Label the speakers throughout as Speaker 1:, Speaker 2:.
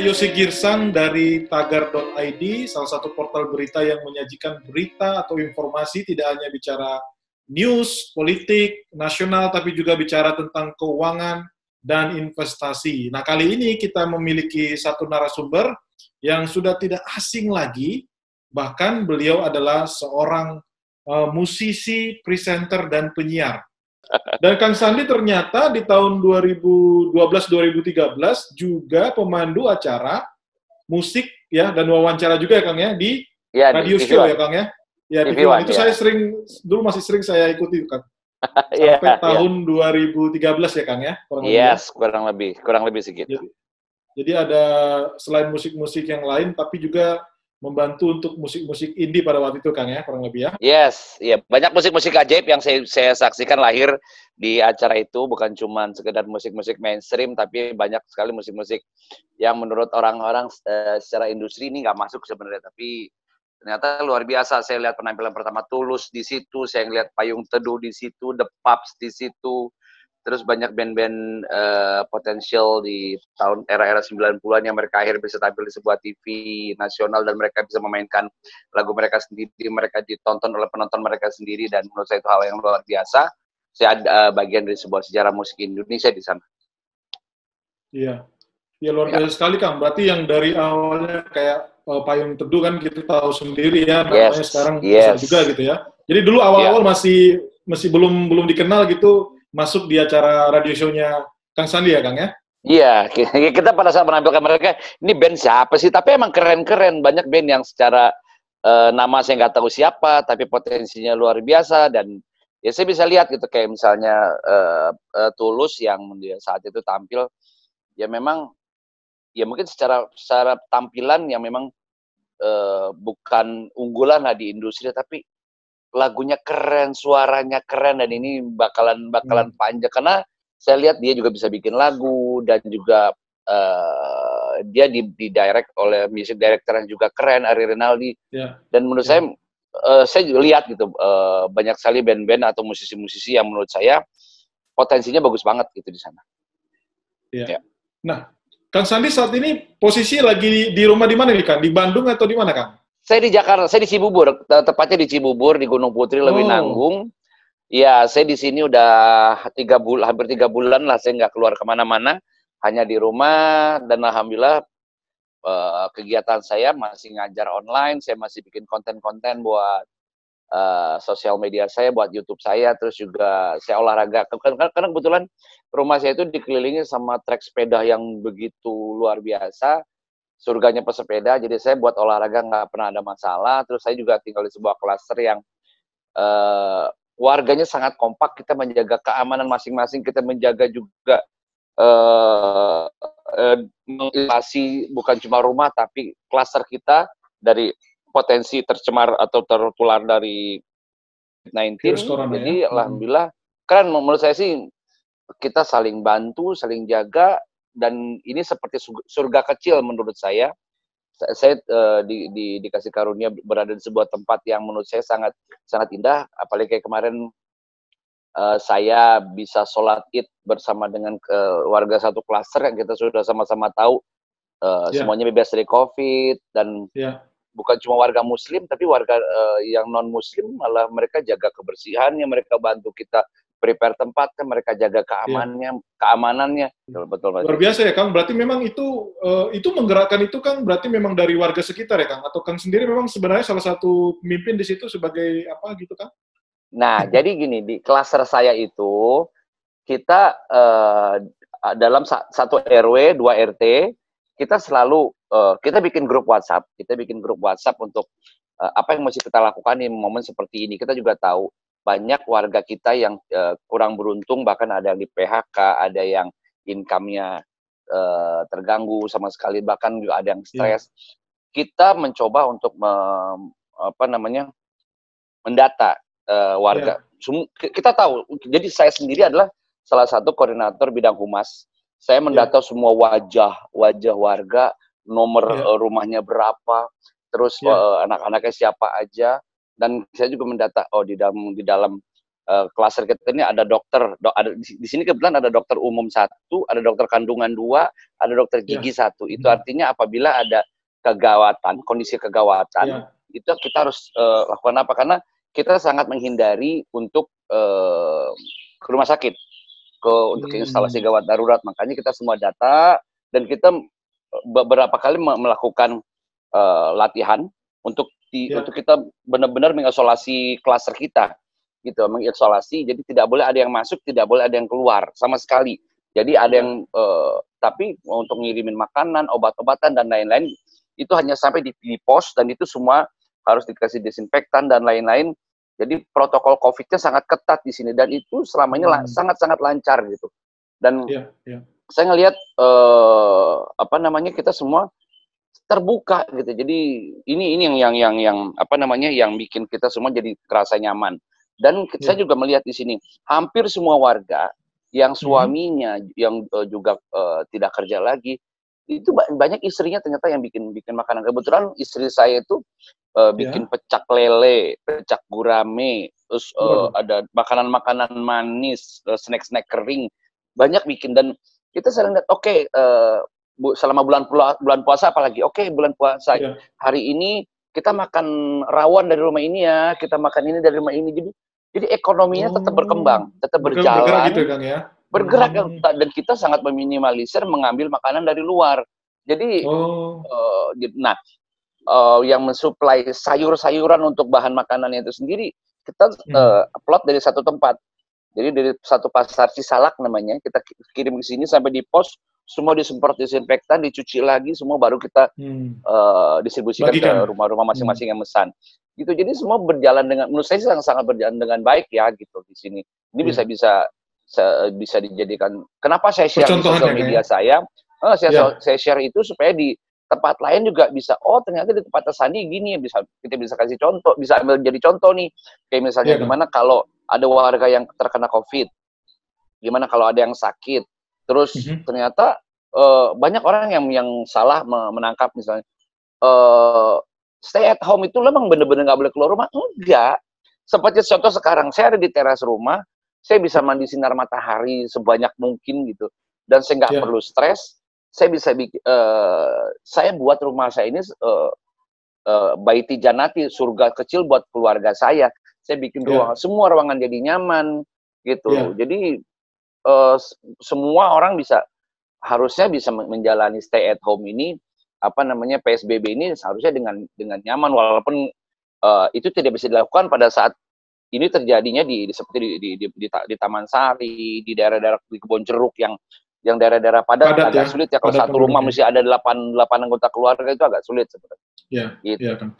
Speaker 1: Yosi Girsang dari tagar.id, salah satu portal berita yang menyajikan berita atau informasi tidak hanya bicara news, politik, nasional, tapi juga bicara tentang keuangan dan investasi. Nah, kali ini kita memiliki satu narasumber yang sudah tidak asing lagi, bahkan beliau adalah seorang uh, musisi, presenter, dan penyiar. Dan Kang Sandi ternyata di tahun 2012-2013 juga pemandu acara musik ya dan wawancara juga ya Kang ya di ya, radio di show ya Kang ya. Ya di One, itu ya. saya sering dulu masih sering saya ikuti kan. Sampai ya, tahun ya. 2013 ya Kang ya.
Speaker 2: Kurang yes, lebih. kurang lebih kurang lebih segitu.
Speaker 1: Jadi, jadi ada selain musik-musik yang lain tapi juga membantu untuk musik-musik indie pada waktu itu Kang ya kurang lebih ya.
Speaker 2: Yes, ya banyak musik-musik ajaib yang saya, saya saksikan lahir di acara itu. Bukan cuma sekedar musik-musik mainstream tapi banyak sekali musik-musik yang menurut orang-orang uh, secara industri ini nggak masuk sebenarnya. Tapi ternyata luar biasa. Saya lihat penampilan pertama Tulus di situ, saya lihat Payung Teduh di situ, The Pups di situ, terus banyak band-band uh, potensial di tahun era-era 90-an yang mereka akhirnya bisa tampil di sebuah TV nasional dan mereka bisa memainkan lagu mereka sendiri, mereka ditonton oleh penonton mereka sendiri dan menurut saya itu hal yang luar biasa. Saya ada uh, bagian dari sebuah sejarah musik Indonesia di sana.
Speaker 1: Iya. Ya luar biasa ya. sekali Kang. Berarti yang dari awalnya kayak uh, payung teduh kan kita tahu sendiri ya, namanya yes. sekarang yes. juga gitu ya. Jadi dulu awal-awal yeah. masih masih belum belum dikenal gitu masuk di acara radio show-nya Kang Sandi ya, Kang ya?
Speaker 2: Iya, kita pada saat menampilkan mereka, ini band siapa sih? Tapi emang keren-keren, banyak band yang secara uh, nama saya nggak tahu siapa, tapi potensinya luar biasa dan ya saya bisa lihat gitu kayak misalnya uh, uh, Tulus yang dia saat itu tampil, ya memang ya mungkin secara secara tampilan yang memang uh, bukan unggulan lah di industri, tapi lagunya keren, suaranya keren dan ini bakalan bakalan hmm. panjang karena saya lihat dia juga bisa bikin lagu dan juga uh, dia di, di direct oleh music director yang juga keren Ari Rinaldi yeah. dan menurut yeah. saya uh, saya juga lihat gitu uh, banyak sekali band-band atau musisi-musisi yang menurut saya potensinya bagus banget gitu di sana.
Speaker 1: Yeah. Yeah. Nah, Kang Sandi saat ini posisi lagi di rumah di mana nih Kang? Di Bandung atau di mana Kang?
Speaker 2: Saya di Jakarta, saya di Cibubur, tepatnya di Cibubur di Gunung Putri lebih oh. nanggung. Ya, saya di sini udah tiga bulan, hampir tiga bulan lah saya nggak keluar ke mana-mana, hanya di rumah dan alhamdulillah uh, kegiatan saya masih ngajar online, saya masih bikin konten-konten buat uh, sosial media saya, buat YouTube saya, terus juga saya olahraga. Karena, karena kebetulan rumah saya itu dikelilingi sama trek sepeda yang begitu luar biasa surganya pesepeda jadi saya buat olahraga nggak pernah ada masalah. Terus saya juga tinggal di sebuah klaster yang uh, warganya sangat kompak kita menjaga keamanan masing-masing kita menjaga juga uh, uh, mengisolasi bukan cuma rumah tapi klaster kita dari potensi tercemar atau tertular dari 19 jadi ya. alhamdulillah keren. Menurut saya sih kita saling bantu saling jaga dan ini seperti surga kecil menurut saya. Saya uh, di, di, dikasih karunia berada di sebuah tempat yang menurut saya sangat sangat indah. Apalagi kayak kemarin uh, saya bisa sholat id bersama dengan warga satu klaster yang kita sudah sama-sama tahu uh, yeah. semuanya bebas dari covid dan yeah. bukan cuma warga muslim tapi warga uh, yang non muslim malah mereka jaga kebersihannya mereka bantu kita prepare tempat kan mereka jaga keamanannya ya. keamanannya. Betul betul
Speaker 1: luar biasa ya kang. Berarti memang itu uh, itu menggerakkan itu kang berarti memang dari warga sekitar ya kang? Atau kang sendiri memang sebenarnya salah satu pemimpin di situ sebagai apa gitu kang?
Speaker 2: Nah jadi gini di klaster saya itu kita uh, dalam satu RW dua RT kita selalu uh, kita bikin grup WhatsApp. Kita bikin grup WhatsApp untuk uh, apa yang mesti kita lakukan di momen seperti ini. Kita juga tahu banyak warga kita yang uh, kurang beruntung bahkan ada yang di PHK ada yang income-nya uh, terganggu sama sekali bahkan juga ada yang iya. stres yeah. kita mencoba untuk me, apa namanya mendata uh, warga yeah. kita tahu jadi saya sendiri adalah salah satu koordinator bidang humas saya mendata yeah. semua wajah wajah warga nomor yeah. rumahnya berapa terus yeah. uh, anak-anaknya siapa aja dan saya juga mendata oh di dalam di dalam uh, klaster kita ini ada dokter, do, ada di, di sini kebetulan ada dokter umum satu, ada dokter kandungan dua, ada dokter ya. gigi ya. satu. Itu hmm. artinya apabila ada kegawatan, kondisi kegawatan, ya. itu kita harus uh, lakukan apa? Karena kita sangat menghindari untuk uh, ke rumah sakit, ke untuk hmm. instalasi gawat darurat. Makanya kita semua data dan kita beberapa kali melakukan uh, latihan untuk di, ya. untuk kita benar-benar mengisolasi klaster kita gitu mengisolasi jadi tidak boleh ada yang masuk tidak boleh ada yang keluar sama sekali jadi ada yang uh, tapi untuk ngirimin makanan obat-obatan dan lain-lain itu hanya sampai di, di pos dan itu semua harus dikasih desinfektan dan lain-lain jadi protokol COVID-nya sangat ketat di sini dan itu selama ini hmm. sangat-sangat lancar gitu dan yeah, yeah. saya ngelihat uh, apa namanya kita semua terbuka gitu jadi ini ini yang yang yang yang apa namanya yang bikin kita semua jadi kerasa nyaman dan yeah. saya juga melihat di sini hampir semua warga yang hmm. suaminya hmm. yang uh, juga uh, tidak kerja lagi itu banyak istrinya ternyata yang bikin bikin makanan. Kebetulan istri saya itu uh, bikin yeah. pecak lele, pecak gurame, terus uh, ada makanan-makanan manis, snack-snack kering, banyak bikin dan kita sering lihat oke okay, uh, bu, selama bulan bulan puasa apalagi oke okay, bulan puasa yeah. hari ini kita makan rawon dari rumah ini ya, kita makan ini dari rumah ini. Jadi jadi ekonominya oh. tetap berkembang, tetap berjalan. Bergerak gitu kan ya? Bergerak hmm. dan kita sangat meminimalisir mengambil makanan dari luar. Jadi, oh. uh, nah, uh, yang mensuplai sayur-sayuran untuk bahan makanan itu sendiri kita hmm. uh, plot dari satu tempat. Jadi dari satu pasar Cisalak namanya, kita kirim ke sini sampai di pos, semua disemprot disinfektan, dicuci lagi, semua baru kita hmm. uh, distribusikan Bagikan. ke rumah-rumah masing-masing hmm. yang mesan gitu jadi semua berjalan dengan menurut saya sangat sangat berjalan dengan baik ya gitu di sini ini bisa bisa bisa dijadikan kenapa saya share di sosial media ya? saya oh, saya yeah. saya share itu supaya di tempat lain juga bisa oh ternyata di tempat Sandi gini bisa kita bisa kasih contoh bisa ambil jadi contoh nih kayak misalnya yeah, gimana kalau ada warga yang terkena covid gimana kalau ada yang sakit terus mm -hmm. ternyata uh, banyak orang yang yang salah menangkap misalnya uh, stay at home itu memang benar-benar nggak boleh keluar rumah? Enggak. Seperti contoh sekarang, saya ada di teras rumah, saya bisa mandi sinar matahari sebanyak mungkin gitu, dan saya nggak yeah. perlu stres. Saya bisa bikin, uh, saya buat rumah saya ini uh, uh, baiti janati, surga kecil buat keluarga saya. Saya bikin yeah. ruangan, semua ruangan jadi nyaman gitu. Yeah. Jadi uh, semua orang bisa harusnya bisa menjalani stay at home ini apa namanya PSBB ini seharusnya dengan dengan nyaman walaupun uh, itu tidak bisa dilakukan pada saat ini terjadinya di, di seperti di di, di, di, di Taman Sari, di daerah-daerah di kebun jeruk yang yang daerah-daerah padat, padat agak ya, sulit ya kalau satu rumah mesti ada delapan delapan anggota keluarga itu agak sulit sebenarnya.
Speaker 1: Ya, gitu. ya kan.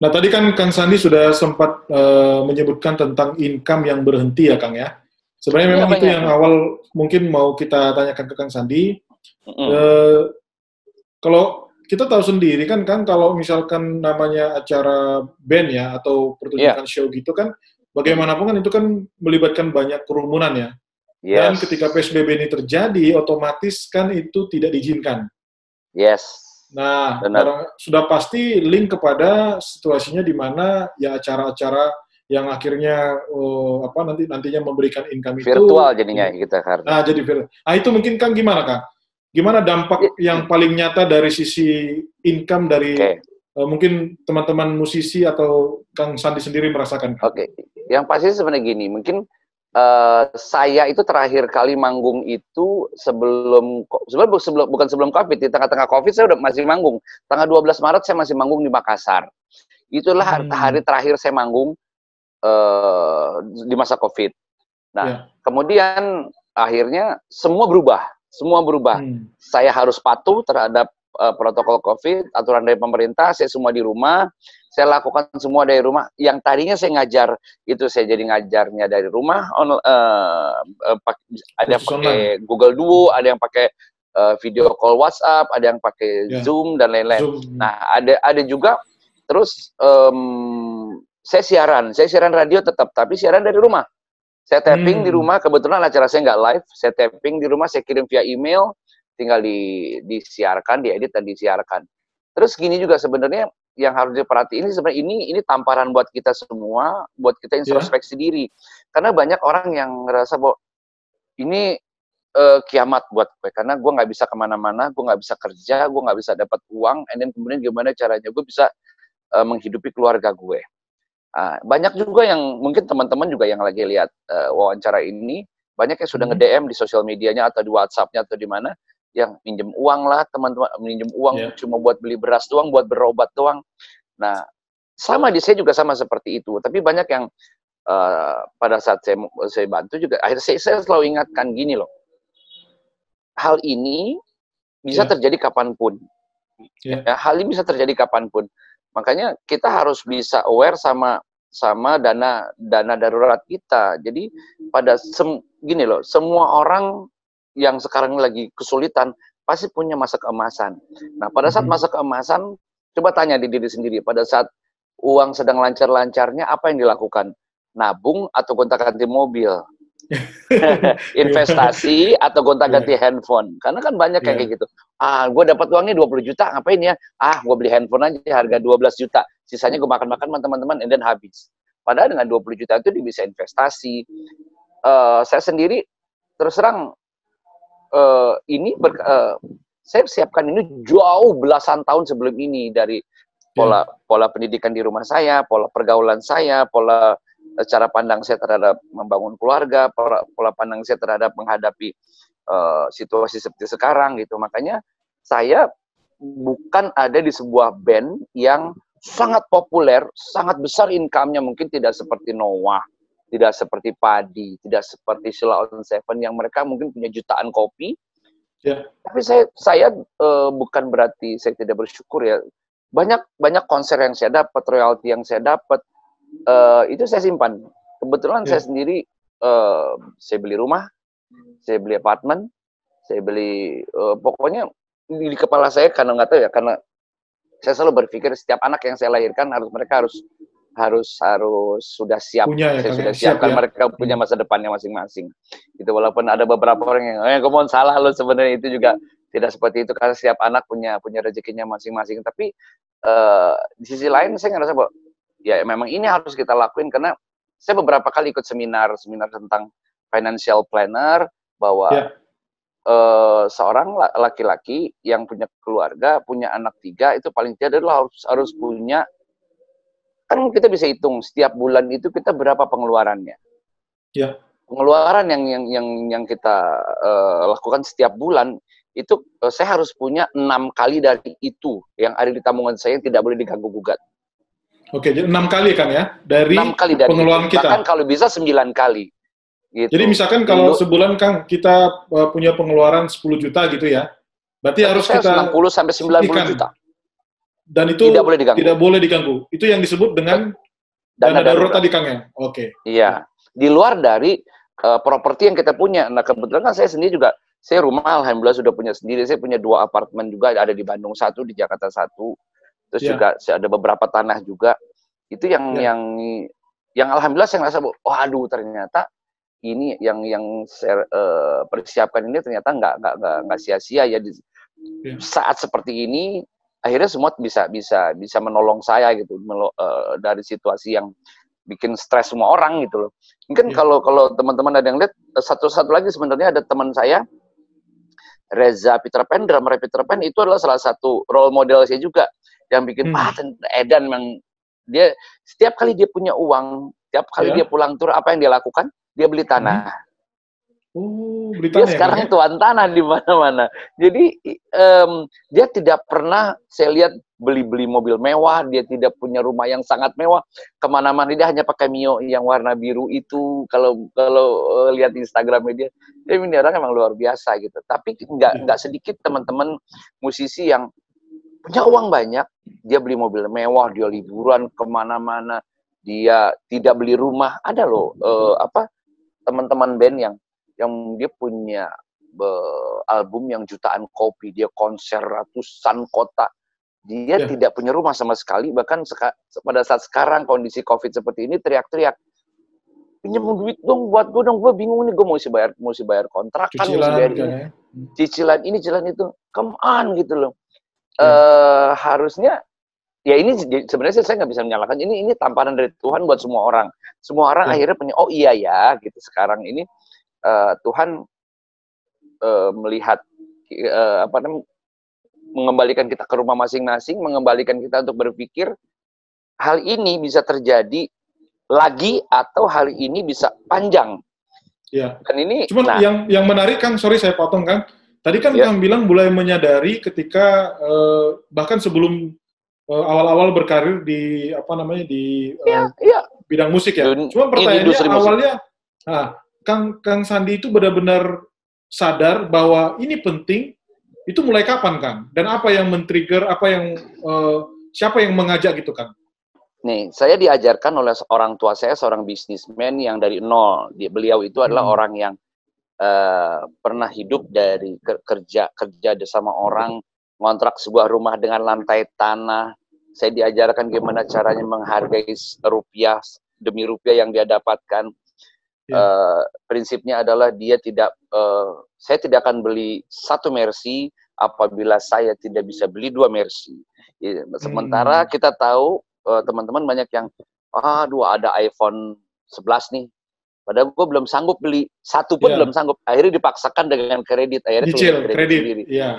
Speaker 1: Nah tadi kan Kang Sandi sudah sempat uh, menyebutkan tentang income yang berhenti ya Kang ya. Sebenarnya ya, memang itu yang awal mungkin mau kita tanyakan ke Kang Sandi. Mm uh, kalau kita tahu sendiri kan kan kalau misalkan namanya acara band ya atau pertunjukan yeah. show gitu kan bagaimanapun kan itu kan melibatkan banyak kerumunan ya. Yes. Dan ketika PSBB ini terjadi otomatis kan itu tidak diizinkan.
Speaker 2: Yes.
Speaker 1: Nah, Benar. sudah pasti link kepada situasinya di mana ya acara-acara yang akhirnya oh, apa nanti nantinya memberikan income
Speaker 2: virtual itu virtual jadinya kita karena.
Speaker 1: Nah, jadi virtual. Nah, itu mungkin kan gimana, Kang? Gimana dampak ya. yang paling nyata dari sisi income dari okay. uh, eh, mungkin teman-teman musisi atau Kang Sandi sendiri merasakan?
Speaker 2: Oke, okay. yang pasti sebenarnya gini, mungkin uh, saya itu terakhir kali manggung itu sebelum sebelum sebelum bukan sebelum Covid, di tengah-tengah Covid saya udah masih manggung. Tanggal 12 Maret saya masih manggung di Makassar. Itulah hmm. hari terakhir saya manggung uh, di masa Covid. Nah, yeah. kemudian akhirnya semua berubah semua berubah. Hmm. Saya harus patuh terhadap uh, protokol COVID, aturan dari pemerintah, saya semua di rumah, saya lakukan semua dari rumah. Yang tadinya saya ngajar, itu saya jadi ngajarnya dari rumah, on, uh, uh, ada yang pakai Google Duo, ada yang pakai uh, video call WhatsApp, ada yang pakai yeah. Zoom dan lain-lain. Nah, ada ada juga terus um, saya siaran, saya siaran radio tetap, tapi siaran dari rumah. Saya tapping hmm. di rumah, kebetulan acara saya nggak live, saya tapping di rumah, saya kirim via email, tinggal di, disiarkan, diedit dan disiarkan. Terus gini juga sebenarnya yang harus diperhatiin ini sebenarnya ini ini tamparan buat kita semua, buat kita ya. introspeksi yeah. diri. karena banyak orang yang ngerasa bahwa ini uh, kiamat buat gue karena gue nggak bisa ke mana-mana, gue nggak bisa kerja, gue nggak bisa dapat uang, and then kemudian gimana caranya gue bisa uh, menghidupi keluarga gue. Uh, banyak juga yang mungkin teman-teman juga yang lagi lihat uh, wawancara ini, banyak yang sudah hmm. nge-DM di sosial medianya atau di WhatsApp-nya atau di mana yang minjem uang lah teman-teman minjem uang yeah. cuma buat beli beras doang, buat berobat doang. Nah, sama di saya juga sama seperti itu. Tapi banyak yang uh, pada saat saya saya bantu juga akhirnya saya, saya selalu ingatkan gini loh hal ini bisa yeah. terjadi kapan pun. Yeah. Ya, hal ini bisa terjadi kapan pun. Makanya kita harus bisa aware sama sama dana dana darurat kita. Jadi pada sem, gini loh, semua orang yang sekarang lagi kesulitan pasti punya masa keemasan. Nah, pada saat mm-hmm. masa keemasan, coba tanya di diri sendiri, pada saat uang sedang lancar-lancarnya, apa yang dilakukan? Nabung atau gonta-ganti mobil? investasi atau gonta-ganti yeah. handphone. Karena kan banyak yeah. kayak gitu. Ah, gue dapat uangnya 20 juta, ngapain ya? Ah, gue beli handphone aja harga 12 juta. Sisanya gue makan-makan sama teman-teman and then habis. Padahal dengan 20 juta itu bisa investasi. Uh, saya sendiri terus terang uh, ini ber, uh, saya siapkan ini jauh belasan tahun sebelum ini dari pola yeah. pola pendidikan di rumah saya, pola pergaulan saya, pola cara pandang saya terhadap membangun keluarga, pola, pola pandang saya terhadap menghadapi uh, situasi seperti sekarang gitu. Makanya saya bukan ada di sebuah band yang sangat populer, sangat besar income-nya mungkin tidak seperti Noah, tidak seperti Padi, tidak seperti Sheila on Seven yang mereka mungkin punya jutaan kopi. Yeah. Tapi saya saya uh, bukan berarti saya tidak bersyukur ya. Banyak banyak konser yang saya dapat, royalti yang saya dapat, uh, itu saya simpan. Kebetulan yeah. saya sendiri uh, saya beli rumah, saya beli apartemen, saya beli uh, pokoknya di, di kepala saya karena nggak tahu ya karena saya selalu berpikir setiap anak yang saya lahirkan harus mereka harus harus harus sudah siap
Speaker 1: punya,
Speaker 2: ya, saya sudah siap, siapkan ya. mereka punya masa depannya masing-masing itu walaupun ada beberapa orang yang eh kamu salah lo sebenarnya itu juga tidak seperti itu karena setiap anak punya punya rezekinya masing-masing tapi uh, di sisi lain saya ngerasa bahwa ya memang ini harus kita lakuin karena saya beberapa kali ikut seminar seminar tentang financial planner bahwa yeah. Ya. uh, seorang laki-laki yang punya keluarga punya anak tiga itu paling tidak adalah harus harus punya kan kita bisa hitung setiap bulan itu kita berapa pengeluarannya
Speaker 1: yeah.
Speaker 2: pengeluaran yang yang yang yang kita uh, lakukan setiap bulan itu uh, saya harus punya enam kali dari itu yang ada di tabungan saya yang tidak boleh diganggu gugat
Speaker 1: Oke, jadi enam kali kan ya dari,
Speaker 2: kali dari
Speaker 1: pengeluaran kita.
Speaker 2: Bahkan kalau bisa sembilan kali.
Speaker 1: Gitu. Jadi misalkan kalau sebulan Kang kita uh, punya pengeluaran 10 juta gitu ya, berarti harus kita
Speaker 2: 60 sampai 90 juta.
Speaker 1: Dan itu tidak boleh diganggu. Tidak boleh diganggu. Itu yang disebut dengan dana, dana darurat tadi Kang ya. Oke.
Speaker 2: Iya. Di luar dari uh, properti yang kita punya. Nah kebetulan kan saya sendiri juga saya rumah alhamdulillah sudah punya sendiri. Saya punya dua apartemen juga ada di Bandung satu, di Jakarta satu terus yeah. juga ada beberapa tanah juga itu yang yeah. yang yang alhamdulillah saya ngerasa oh aduh ternyata ini yang yang saya uh, persiapkan ini ternyata nggak nggak nggak sia-sia ya di yeah. saat seperti ini akhirnya semua bisa bisa bisa menolong saya gitu melo, uh, dari situasi yang bikin stres semua orang gitu loh mungkin yeah. kalau kalau teman-teman ada yang lihat satu satu lagi sebenarnya ada teman saya Reza Peter Pan drummer Peter Pan itu adalah salah satu role model saya juga yang bikin hmm. ah Edan memang dia setiap kali dia punya uang, setiap kali yeah. dia pulang tur apa yang dia lakukan? Dia beli tanah. Hmm.
Speaker 1: Oh, beli tanah.
Speaker 2: Dia ya, sekarang ya? tuan tanah di mana-mana. Jadi um, dia tidak pernah saya lihat beli-beli mobil mewah, dia tidak punya rumah yang sangat mewah. Ke mana-mana dia hanya pakai mio yang warna biru itu. Kalau kalau uh, lihat Instagram dia, dia ini orang emang luar biasa gitu. Tapi nggak iya. nggak sedikit teman-teman musisi yang punya uang banyak, dia beli mobil mewah, dia liburan ke mana-mana, dia tidak beli rumah. Ada loh uh, apa teman-teman band yang yang dia punya uh, album yang jutaan kopi, dia konser ratusan kota. Dia ya. tidak punya rumah sama sekali, bahkan pada saat sekarang kondisi COVID seperti ini teriak-teriak, pinjam duit dong buat gue dong, gue bingung nih, gue mau bayar, mau bayar kontrakan,
Speaker 1: cicilan, bayar
Speaker 2: ini, ya. cicilan ini, cicilan itu, come on gitu loh uh, harusnya ya ini sebenarnya saya nggak bisa menyalahkan ini ini tamparan dari Tuhan buat semua orang. Semua orang ya. akhirnya punya oh iya ya gitu. Sekarang ini uh, Tuhan uh, melihat uh, apa namanya mengembalikan kita ke rumah masing-masing mengembalikan kita untuk berpikir hal ini bisa terjadi lagi atau hal ini bisa panjang.
Speaker 1: Ya dan ini cuma nah, yang yang menarik kan sorry saya potong kan tadi kan ya. Kang bilang mulai menyadari ketika uh, bahkan sebelum uh, awal-awal berkarir di apa namanya di uh, ya, bidang musik ya. Cuma pertanyaannya awalnya, nah, Kang Kang Sandi itu benar-benar sadar bahwa ini penting. Itu mulai kapan Kang? Dan apa yang men-trigger? Apa yang uh, siapa yang mengajak gitu Kang?
Speaker 2: Nih, saya diajarkan oleh orang tua saya seorang bisnismen yang dari nol. Beliau itu adalah hmm. orang yang uh, pernah hidup dari kerja kerja sama orang, ngontrak sebuah rumah dengan lantai tanah, saya diajarkan gimana caranya menghargai rupiah demi rupiah yang dia dapatkan. Uh, prinsipnya adalah dia tidak, uh, saya tidak akan beli satu Mercy apabila saya tidak bisa beli dua Mercy. Sementara hmm. kita tahu uh, teman-teman banyak yang, aduh ada iPhone 11 nih, Padahal gue belum sanggup beli satu pun yeah. belum sanggup. Akhirnya dipaksakan dengan kredit. Akhirnya
Speaker 1: Cicil, kredit, kredit sendiri. Yeah.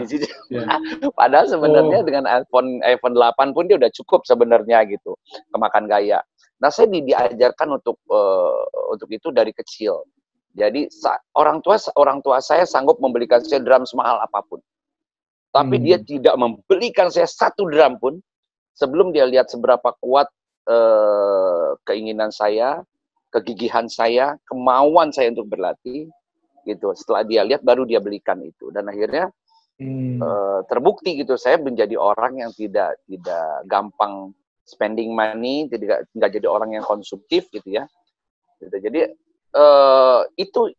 Speaker 2: yeah. Padahal sebenarnya oh. dengan iPhone iPhone 8 pun dia udah cukup sebenarnya gitu kemakan gaya. Nah saya di, diajarkan untuk uh, untuk itu dari kecil. Jadi orang tua orang tua saya sanggup membelikan saya drum semahal apa pun. Tapi hmm. dia tidak membelikan saya satu drum pun sebelum dia lihat seberapa kuat uh, keinginan saya, kegigihan saya, kemauan saya untuk berlatih, gitu. Setelah dia lihat, baru dia belikan itu. Dan akhirnya hmm. uh, terbukti gitu, saya menjadi orang yang tidak tidak gampang spending money, tidak nggak jadi orang yang konsumtif gitu ya. Gitu. Jadi uh, itu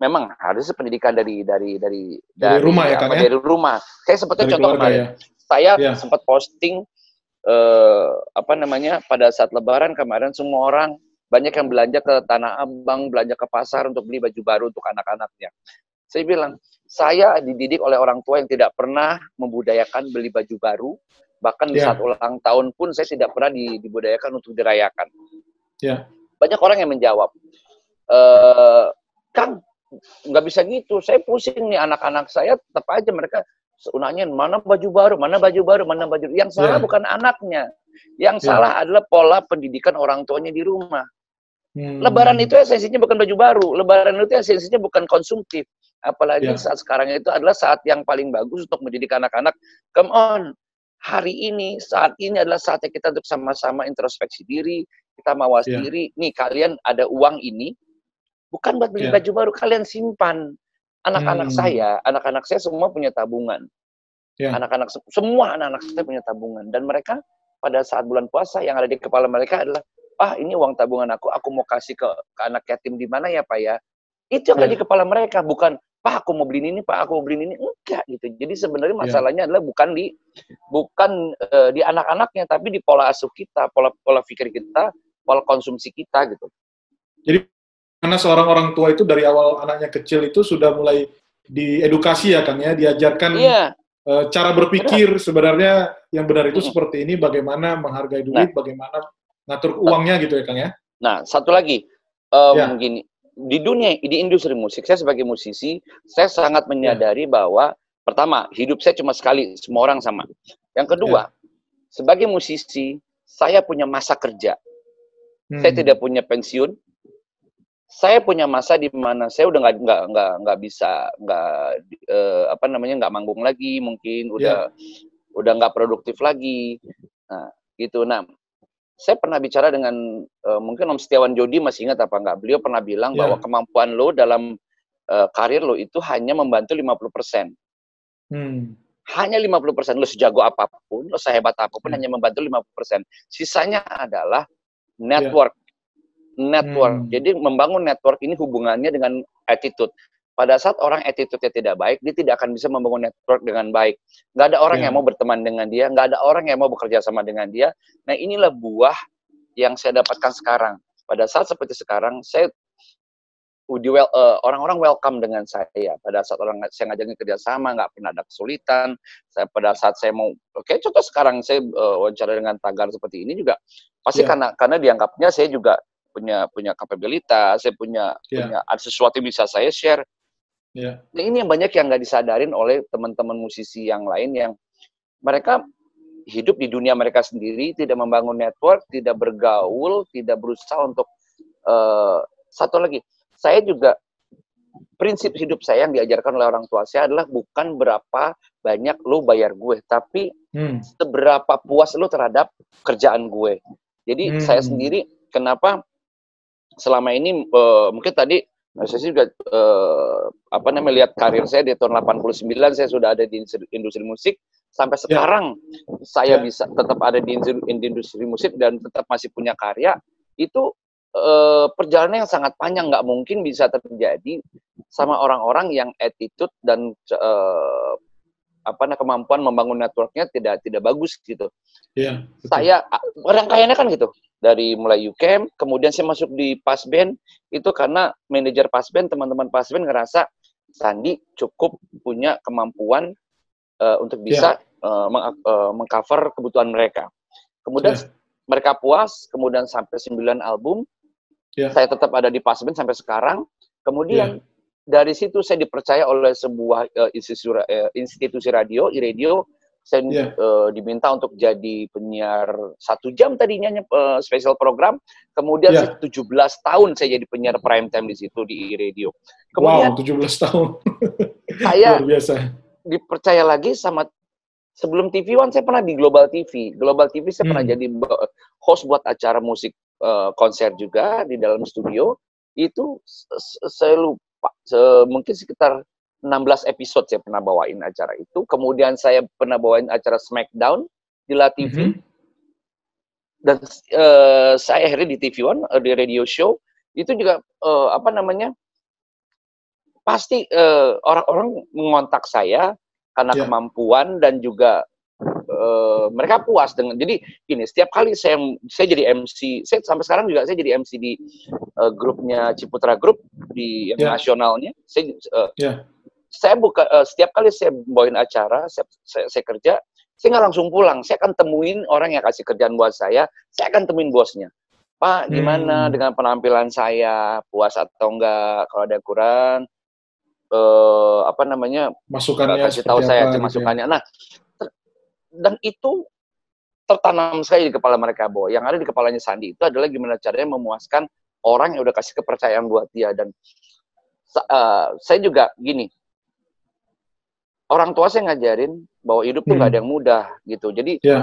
Speaker 2: memang harus pendidikan dari dari dari
Speaker 1: dari, dari rumah ya, kan, ya?
Speaker 2: Dari rumah. Saya sebetulnya contoh kemarin, ya. saya ya. sempat posting uh, apa namanya pada saat Lebaran kemarin semua orang banyak yang belanja ke Tanah Abang, belanja ke pasar untuk beli baju baru untuk anak-anaknya. Saya bilang, saya dididik oleh orang tua yang tidak pernah membudayakan beli baju baru, bahkan yeah. di ya. saat ulang tahun pun saya tidak pernah dibudayakan untuk dirayakan.
Speaker 1: Yeah.
Speaker 2: Banyak orang yang menjawab, e, Kang, nggak bisa gitu, saya pusing nih anak-anak saya, tetap aja mereka unanya mana baju baru, mana baju baru, mana baju Yang salah yeah. bukan anaknya, yang yeah. salah adalah pola pendidikan orang tuanya di rumah. Hmm. Lebaran itu esensinya bukan baju baru, Lebaran itu esensinya bukan konsumtif. Apalagi yeah. saat sekarang itu adalah saat yang paling bagus untuk mendidik anak-anak. Come on, hari ini, saat ini adalah saatnya kita untuk sama-sama introspeksi diri, kita mawas yeah. diri. Nih kalian ada uang ini, bukan buat beli yeah. baju baru, kalian simpan. Anak-anak hmm. saya, anak-anak saya semua punya tabungan. Yeah. Anak-anak semua anak-anak saya punya tabungan dan mereka pada saat bulan puasa yang ada di kepala mereka adalah ah ini uang tabungan aku, aku mau kasih ke, ke anak yatim di mana ya Pak ya? Itu yang ada di iya. kepala mereka, bukan Pak aku mau beli ini, Pak aku mau beli ini, enggak gitu. Jadi sebenarnya iya. masalahnya yeah. adalah bukan di bukan uh, di anak-anaknya, tapi di pola asuh kita, pola pola pikir kita, pola konsumsi kita gitu.
Speaker 1: Jadi karena seorang orang tua itu dari awal anaknya kecil itu sudah mulai diedukasi ya Kang ya, diajarkan yeah. uh, cara berpikir benar. sebenarnya yang benar itu hmm. seperti ini, bagaimana menghargai duit, nah. bagaimana ngatur uangnya gitu ya Kang ya.
Speaker 2: Nah, satu lagi um, ya. gini, di dunia di industri musik saya sebagai musisi, saya sangat menyadari ya. bahwa pertama, hidup saya cuma sekali, semua orang sama. Yang kedua, ya. sebagai musisi, saya punya masa kerja. Hmm. Saya tidak punya pensiun. Saya punya masa di mana saya udah nggak nggak nggak nggak bisa nggak uh, apa namanya nggak manggung lagi mungkin udah yeah. udah nggak produktif lagi. Nah, gitu. Nah, saya pernah bicara dengan uh, mungkin Om Setiawan Jodi masih ingat apa enggak? Beliau pernah bilang yeah. bahwa kemampuan lo dalam uh, karir lo itu hanya membantu 50%. Hmm. Hanya 50%. Lo sejago apa pun, lo sehebat apa pun hmm. hanya membantu 50%. Sisanya adalah network. Yeah. Network. Hmm. Jadi membangun network ini hubungannya dengan attitude pada saat orang attitude-nya tidak baik, dia tidak akan bisa membangun network dengan baik. Nggak ada orang yeah. yang mau berteman dengan dia, nggak ada orang yang mau bekerja sama dengan dia. Nah inilah buah yang saya dapatkan sekarang. Pada saat seperti sekarang, saya well, uh, orang-orang welcome dengan saya pada saat orang saya ngajakin kerjasama nggak pernah ada kesulitan saya pada saat saya mau oke okay, contoh sekarang saya uh, wawancara dengan tagar seperti ini juga pasti yeah. karena karena dianggapnya saya juga punya punya kapabilitas saya punya yeah. punya ada sesuatu yang bisa saya share yeah. nah, ini yang banyak yang nggak disadarin oleh teman-teman musisi yang lain yang mereka hidup di dunia mereka sendiri tidak membangun network tidak bergaul tidak berusaha untuk uh, satu lagi saya juga prinsip hidup saya yang diajarkan oleh orang tua saya adalah bukan berapa banyak lo bayar gue, tapi hmm. seberapa puas lo terhadap kerjaan gue. Jadi hmm. saya sendiri kenapa selama ini uh, mungkin tadi saya juga uh, apa namanya lihat karir saya di tahun 89 saya sudah ada di industri musik sampai ya. sekarang yeah. saya yeah. bisa tetap ada di industri musik dan tetap masih punya karya itu uh, perjalanan yang sangat panjang nggak mungkin bisa terjadi sama orang-orang yang attitude dan uh, apa namanya kemampuan membangun networknya tidak tidak bagus gitu. Iya. Yeah, saya rangkaiannya kan gitu dari mulai UCAM, kemudian saya masuk di Pasben itu karena manajer Pasben teman-teman Pasben ngerasa Sandi cukup punya kemampuan uh, untuk bisa yeah. uh, meng uh, mengcover kebutuhan mereka. Kemudian yeah. mereka puas, kemudian sampai 9 album, Yeah. Saya tetap ada di Pasben sampai sekarang. Kemudian yeah. dari situ saya dipercaya oleh sebuah uh, institusi, uh, institusi radio, radio saya yeah. Uh, diminta untuk jadi penyiar satu jam tadinya uh, special program, kemudian yeah. 17 tahun saya jadi penyiar prime time di situ di radio.
Speaker 1: Kemudian, wow, 17 tahun.
Speaker 2: saya Luar biasa. dipercaya lagi sama sebelum TV One saya pernah di Global TV. Global TV saya hmm. pernah jadi host buat acara musik uh, konser juga di dalam studio itu saya lupa mungkin sekitar 16 episode saya pernah bawain acara itu kemudian saya pernah bawain acara Smackdown di La TV mm -hmm. dan uh, saya akhirnya di TV One uh, di radio show itu juga uh, apa namanya pasti orang-orang uh, mengontak saya karena yeah. kemampuan dan juga uh, mereka puas dengan jadi ini setiap kali saya saya jadi MC saya sampai sekarang juga saya jadi MC di uh, grupnya Ciputra Group di yeah. nasionalnya saya uh, yeah. Saya buka uh, setiap kali saya bawain acara saya, saya, saya kerja saya nggak langsung pulang. Saya akan temuin orang yang kasih kerjaan buat saya saya akan temuin bosnya. Pak gimana hmm. dengan penampilan saya? Puas atau enggak kalau ada kurang uh, apa namanya
Speaker 1: masukannya
Speaker 2: kasih tahu saya gitu ya? masukannya. Nah dan itu tertanam sekali di kepala mereka bahwa yang ada di kepalanya Sandi itu adalah gimana caranya memuaskan orang yang udah kasih kepercayaan buat dia. Dan uh, saya juga gini orang tua saya ngajarin bahwa hidup tuh nggak hmm. ada yang mudah gitu jadi ya.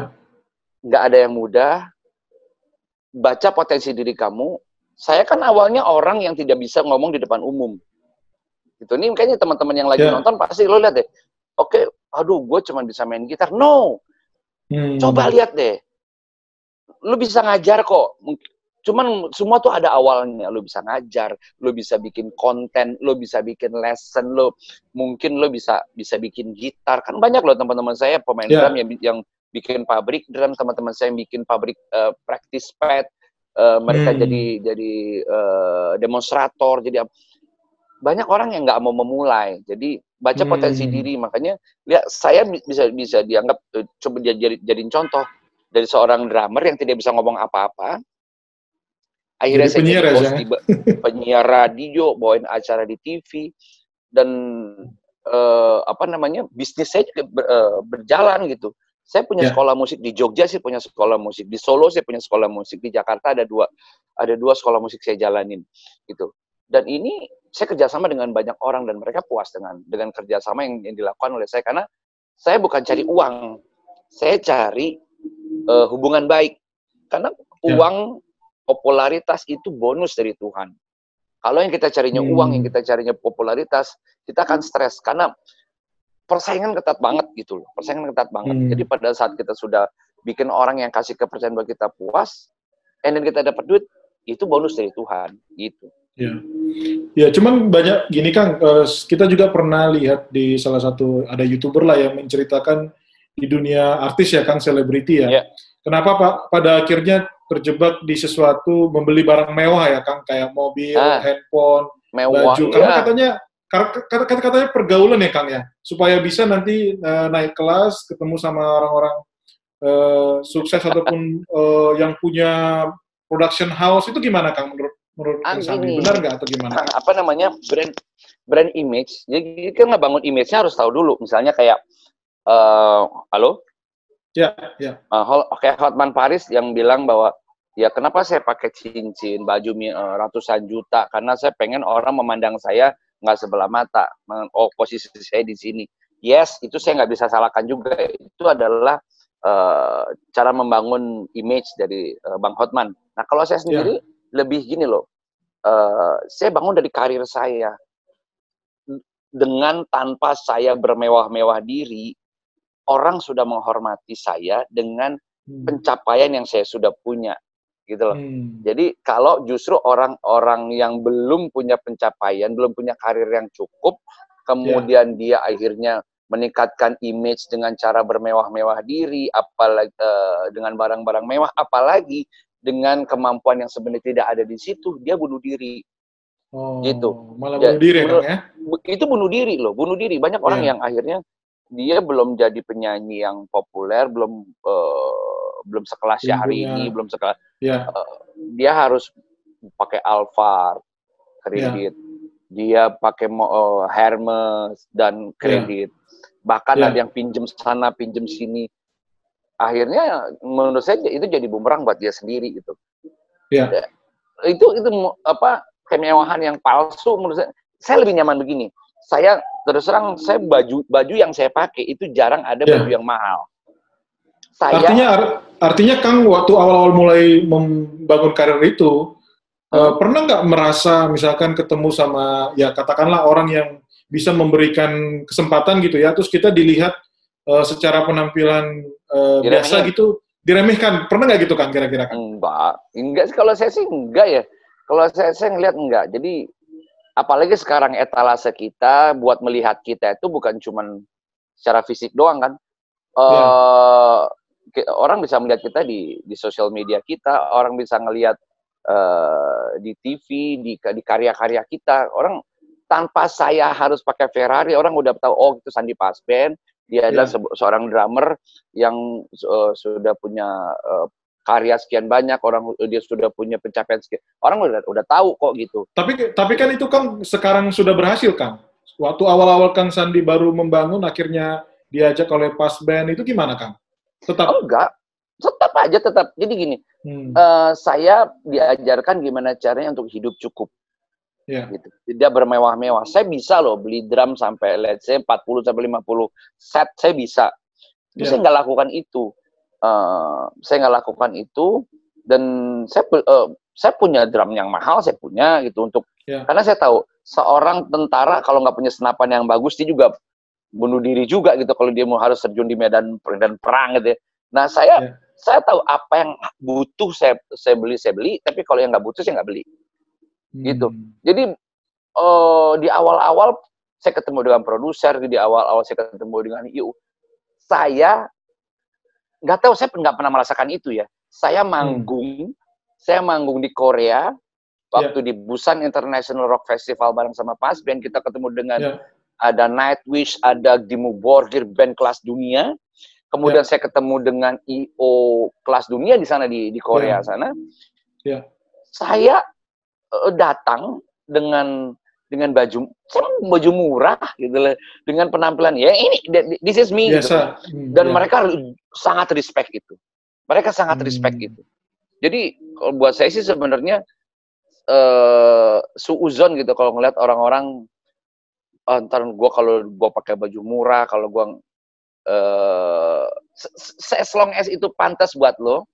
Speaker 2: nggak yeah. ada yang mudah baca potensi diri kamu saya kan awalnya orang yang tidak bisa ngomong di depan umum gitu ini kayaknya teman-teman yang lagi yeah. nonton pasti lo lihat deh oke okay, aduh gue cuma bisa main gitar. No. Hmm. Coba lihat deh. Lu bisa ngajar kok. Cuman semua tuh ada awalnya. Lu bisa ngajar, lu bisa bikin konten, lu bisa bikin lesson, lu mungkin lu bisa bisa bikin gitar. Kan banyak loh teman-teman saya pemain yeah. drum yang yang bikin pabrik drum, teman-teman saya yang bikin pabrik uh, practice pad. Uh, mereka hmm. jadi jadi uh, demonstrator, jadi banyak orang yang nggak mau memulai. Jadi baca hmm. potensi diri makanya ya saya bisa bisa dianggap uh, coba jadi jadiin contoh dari seorang drummer yang tidak bisa ngomong apa-apa akhirnya jadi saya penyiar jadi host di penyiar radio bawain acara di TV dan uh, apa namanya bisnis saya juga ber, uh, berjalan gitu. Saya punya yeah. sekolah musik di Jogja sih punya sekolah musik di Solo saya punya sekolah musik di Jakarta ada dua ada dua sekolah musik saya jalanin gitu. Dan ini saya kerjasama dengan banyak orang dan mereka puas dengan dengan kerjasama yang, yang dilakukan oleh saya karena saya bukan cari uang, saya cari uh, hubungan baik. Karena ya. uang popularitas itu bonus dari Tuhan. Kalau yang kita carinya hmm. uang, yang kita carinya popularitas, kita akan stres karena persaingan ketat banget gitu loh, persaingan ketat banget. Hmm. Jadi pada saat kita sudah bikin orang yang kasih kepercayaan buat kita puas, and then kita dapat duit, itu bonus dari Tuhan gitu.
Speaker 1: Ya. ya, cuman banyak gini Kang, uh, kita juga pernah lihat di salah satu ada youtuber lah yang menceritakan di dunia artis ya Kang, selebriti ya. ya. Kenapa Pak pada akhirnya terjebak di sesuatu membeli barang mewah ya Kang, kayak mobil, ah. handphone,
Speaker 2: mewah.
Speaker 1: baju. Karena katanya kata katanya pergaulan ya Kang ya, supaya bisa nanti uh, naik kelas, ketemu sama orang-orang uh, sukses ataupun uh, yang punya production house itu gimana Kang menurut menurut Kang Sandi? Benar nggak atau gimana?
Speaker 2: Apa namanya brand brand image? Jadi kan ngebangun image-nya harus tahu dulu. Misalnya kayak uh, halo?
Speaker 1: Ya, ya.
Speaker 2: Uh, Oke, Hotman Paris yang bilang bahwa ya kenapa saya pakai cincin, baju uh, ratusan juta? Karena saya pengen orang memandang saya nggak sebelah mata. Oh, posisi saya di sini. Yes, itu saya nggak bisa salahkan juga. Itu adalah uh, cara membangun image dari uh, Bang Hotman. Nah, kalau saya sendiri yeah. lebih gini loh. Uh, saya bangun dari karir saya dengan tanpa saya bermewah-mewah diri, orang sudah menghormati saya dengan hmm. pencapaian yang saya sudah punya gitu loh. Hmm. Jadi kalau justru orang-orang yang belum punya pencapaian, belum punya karir yang cukup, kemudian yeah. dia akhirnya meningkatkan image dengan cara bermewah-mewah diri, apalagi uh, dengan barang-barang mewah, apalagi dengan kemampuan yang sebenarnya tidak ada di situ, dia bunuh diri.
Speaker 1: Oh, gitu. Malah bunuh diri bunuh, ya?
Speaker 2: Itu bunuh diri loh, bunuh diri. Banyak yeah. orang yang akhirnya dia belum jadi penyanyi yang populer, belum uh, belum sekelas Syahrini, ini, belum sekelas. Yeah. Uh, dia harus pakai Alphard kredit. Yeah. Dia pakai uh, Hermes dan kredit. Yeah. Bahkan yeah. ada yang pinjem sana, pinjem sini. Akhirnya menurut saya itu jadi bumerang buat dia sendiri gitu.
Speaker 1: Yeah.
Speaker 2: Itu itu apa kemewahan yang palsu menurut saya. Saya lebih nyaman begini saya terus terang saya baju baju yang saya pakai itu jarang ada yeah. baju yang mahal.
Speaker 1: Saya artinya artinya Kang waktu awal-awal mulai membangun karir itu hmm. uh, pernah nggak merasa misalkan ketemu sama ya katakanlah orang yang bisa memberikan kesempatan gitu ya terus kita dilihat uh, secara penampilan uh, biasa gitu diremehkan pernah nggak gitu kan kira-kira kan?
Speaker 2: Enggak, enggak kalau saya sih enggak ya. Kalau saya saya ngelihat enggak. Jadi apalagi sekarang etalase kita buat melihat kita itu bukan cuma secara fisik doang kan. Uh, Orang bisa melihat kita di di sosial media kita, orang bisa ngelihat uh, di TV, di di karya-karya kita. Orang tanpa saya harus pakai Ferrari, orang udah tahu oh itu Sandi Pasben, dia adalah yeah. seorang drummer yang uh, sudah punya uh, karya sekian banyak orang dia sudah punya pencapaian sekian orang udah udah tahu kok gitu
Speaker 1: tapi tapi kan itu kan sekarang sudah berhasil kan waktu awal-awal Kang Sandi baru membangun akhirnya diajak oleh pas band itu gimana Kang
Speaker 2: tetap oh, enggak tetap aja tetap jadi gini hmm. uh, saya diajarkan gimana caranya untuk hidup cukup
Speaker 1: yeah.
Speaker 2: gitu. Tidak bermewah-mewah. Saya bisa loh beli drum sampai let's say 40 sampai 50 set saya bisa. Tapi yeah. saya nggak lakukan itu uh, saya nggak lakukan itu dan saya uh, saya punya drum yang mahal saya punya gitu untuk yeah. karena saya tahu seorang tentara kalau nggak punya senapan yang bagus dia juga bunuh diri juga gitu kalau dia mau harus terjun di medan medan perang gitu. Ya. Nah saya yeah. saya tahu apa yang butuh saya saya beli saya beli tapi kalau yang nggak butuh saya nggak beli hmm. gitu. Jadi uh, di awal-awal saya ketemu dengan produser di awal-awal saya ketemu dengan IU saya nggak tahu saya nggak pernah merasakan itu ya. Saya hmm. manggung, hmm. saya manggung di Korea waktu yeah. di Busan International Rock Festival bareng sama Pas Band kita ketemu dengan yeah. ada Nightwish, ada Dimmu Borgir band kelas dunia. Kemudian yeah. saya ketemu dengan IO kelas dunia di sana di di Korea yeah. sana.
Speaker 1: Yeah.
Speaker 2: Saya uh, datang dengan dengan baju baju murah gitu loh dengan penampilan ya ini this is me gitu. Hmm, dan yeah. mereka sangat respect itu mereka sangat hmm. respect itu jadi kalau buat saya sih sebenarnya uh, suuzon gitu kalau ngeliat orang-orang oh, ntar gue kalau gue pakai baju murah kalau gue uh, as long as itu pantas buat lo